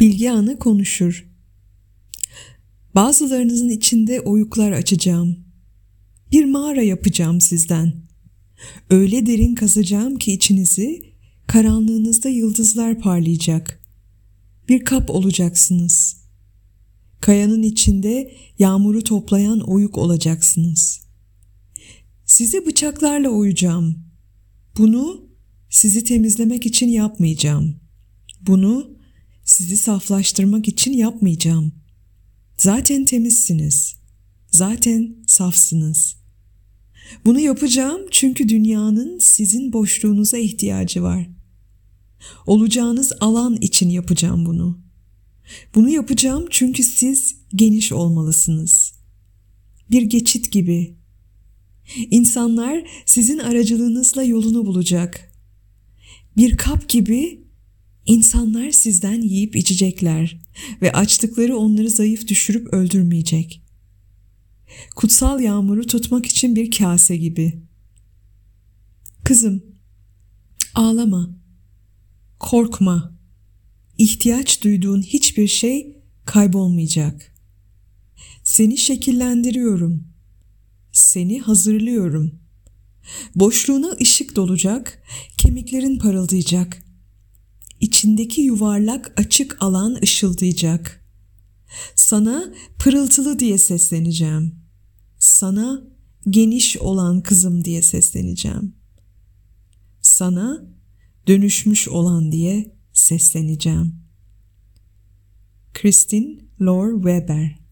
Bilgi Anı konuşur. Bazılarınızın içinde oyuklar açacağım. Bir mağara yapacağım sizden. Öyle derin kazacağım ki içinizi karanlığınızda yıldızlar parlayacak. Bir kap olacaksınız. Kayanın içinde yağmuru toplayan oyuk olacaksınız. Sizi bıçaklarla oyacağım. Bunu sizi temizlemek için yapmayacağım. Bunu sizi saflaştırmak için yapmayacağım. Zaten temizsiniz. Zaten safsınız. Bunu yapacağım çünkü dünyanın sizin boşluğunuza ihtiyacı var. Olacağınız alan için yapacağım bunu. Bunu yapacağım çünkü siz geniş olmalısınız. Bir geçit gibi. İnsanlar sizin aracılığınızla yolunu bulacak. Bir kap gibi İnsanlar sizden yiyip içecekler ve açlıkları onları zayıf düşürüp öldürmeyecek. Kutsal yağmuru tutmak için bir kase gibi. Kızım, ağlama, korkma. İhtiyaç duyduğun hiçbir şey kaybolmayacak. Seni şekillendiriyorum. Seni hazırlıyorum. Boşluğuna ışık dolacak, kemiklerin parıldayacak.'' İçindeki yuvarlak açık alan ışıldayacak. Sana pırıltılı diye sesleneceğim. Sana geniş olan kızım diye sesleneceğim. Sana dönüşmüş olan diye sesleneceğim. Kristin Lor Weber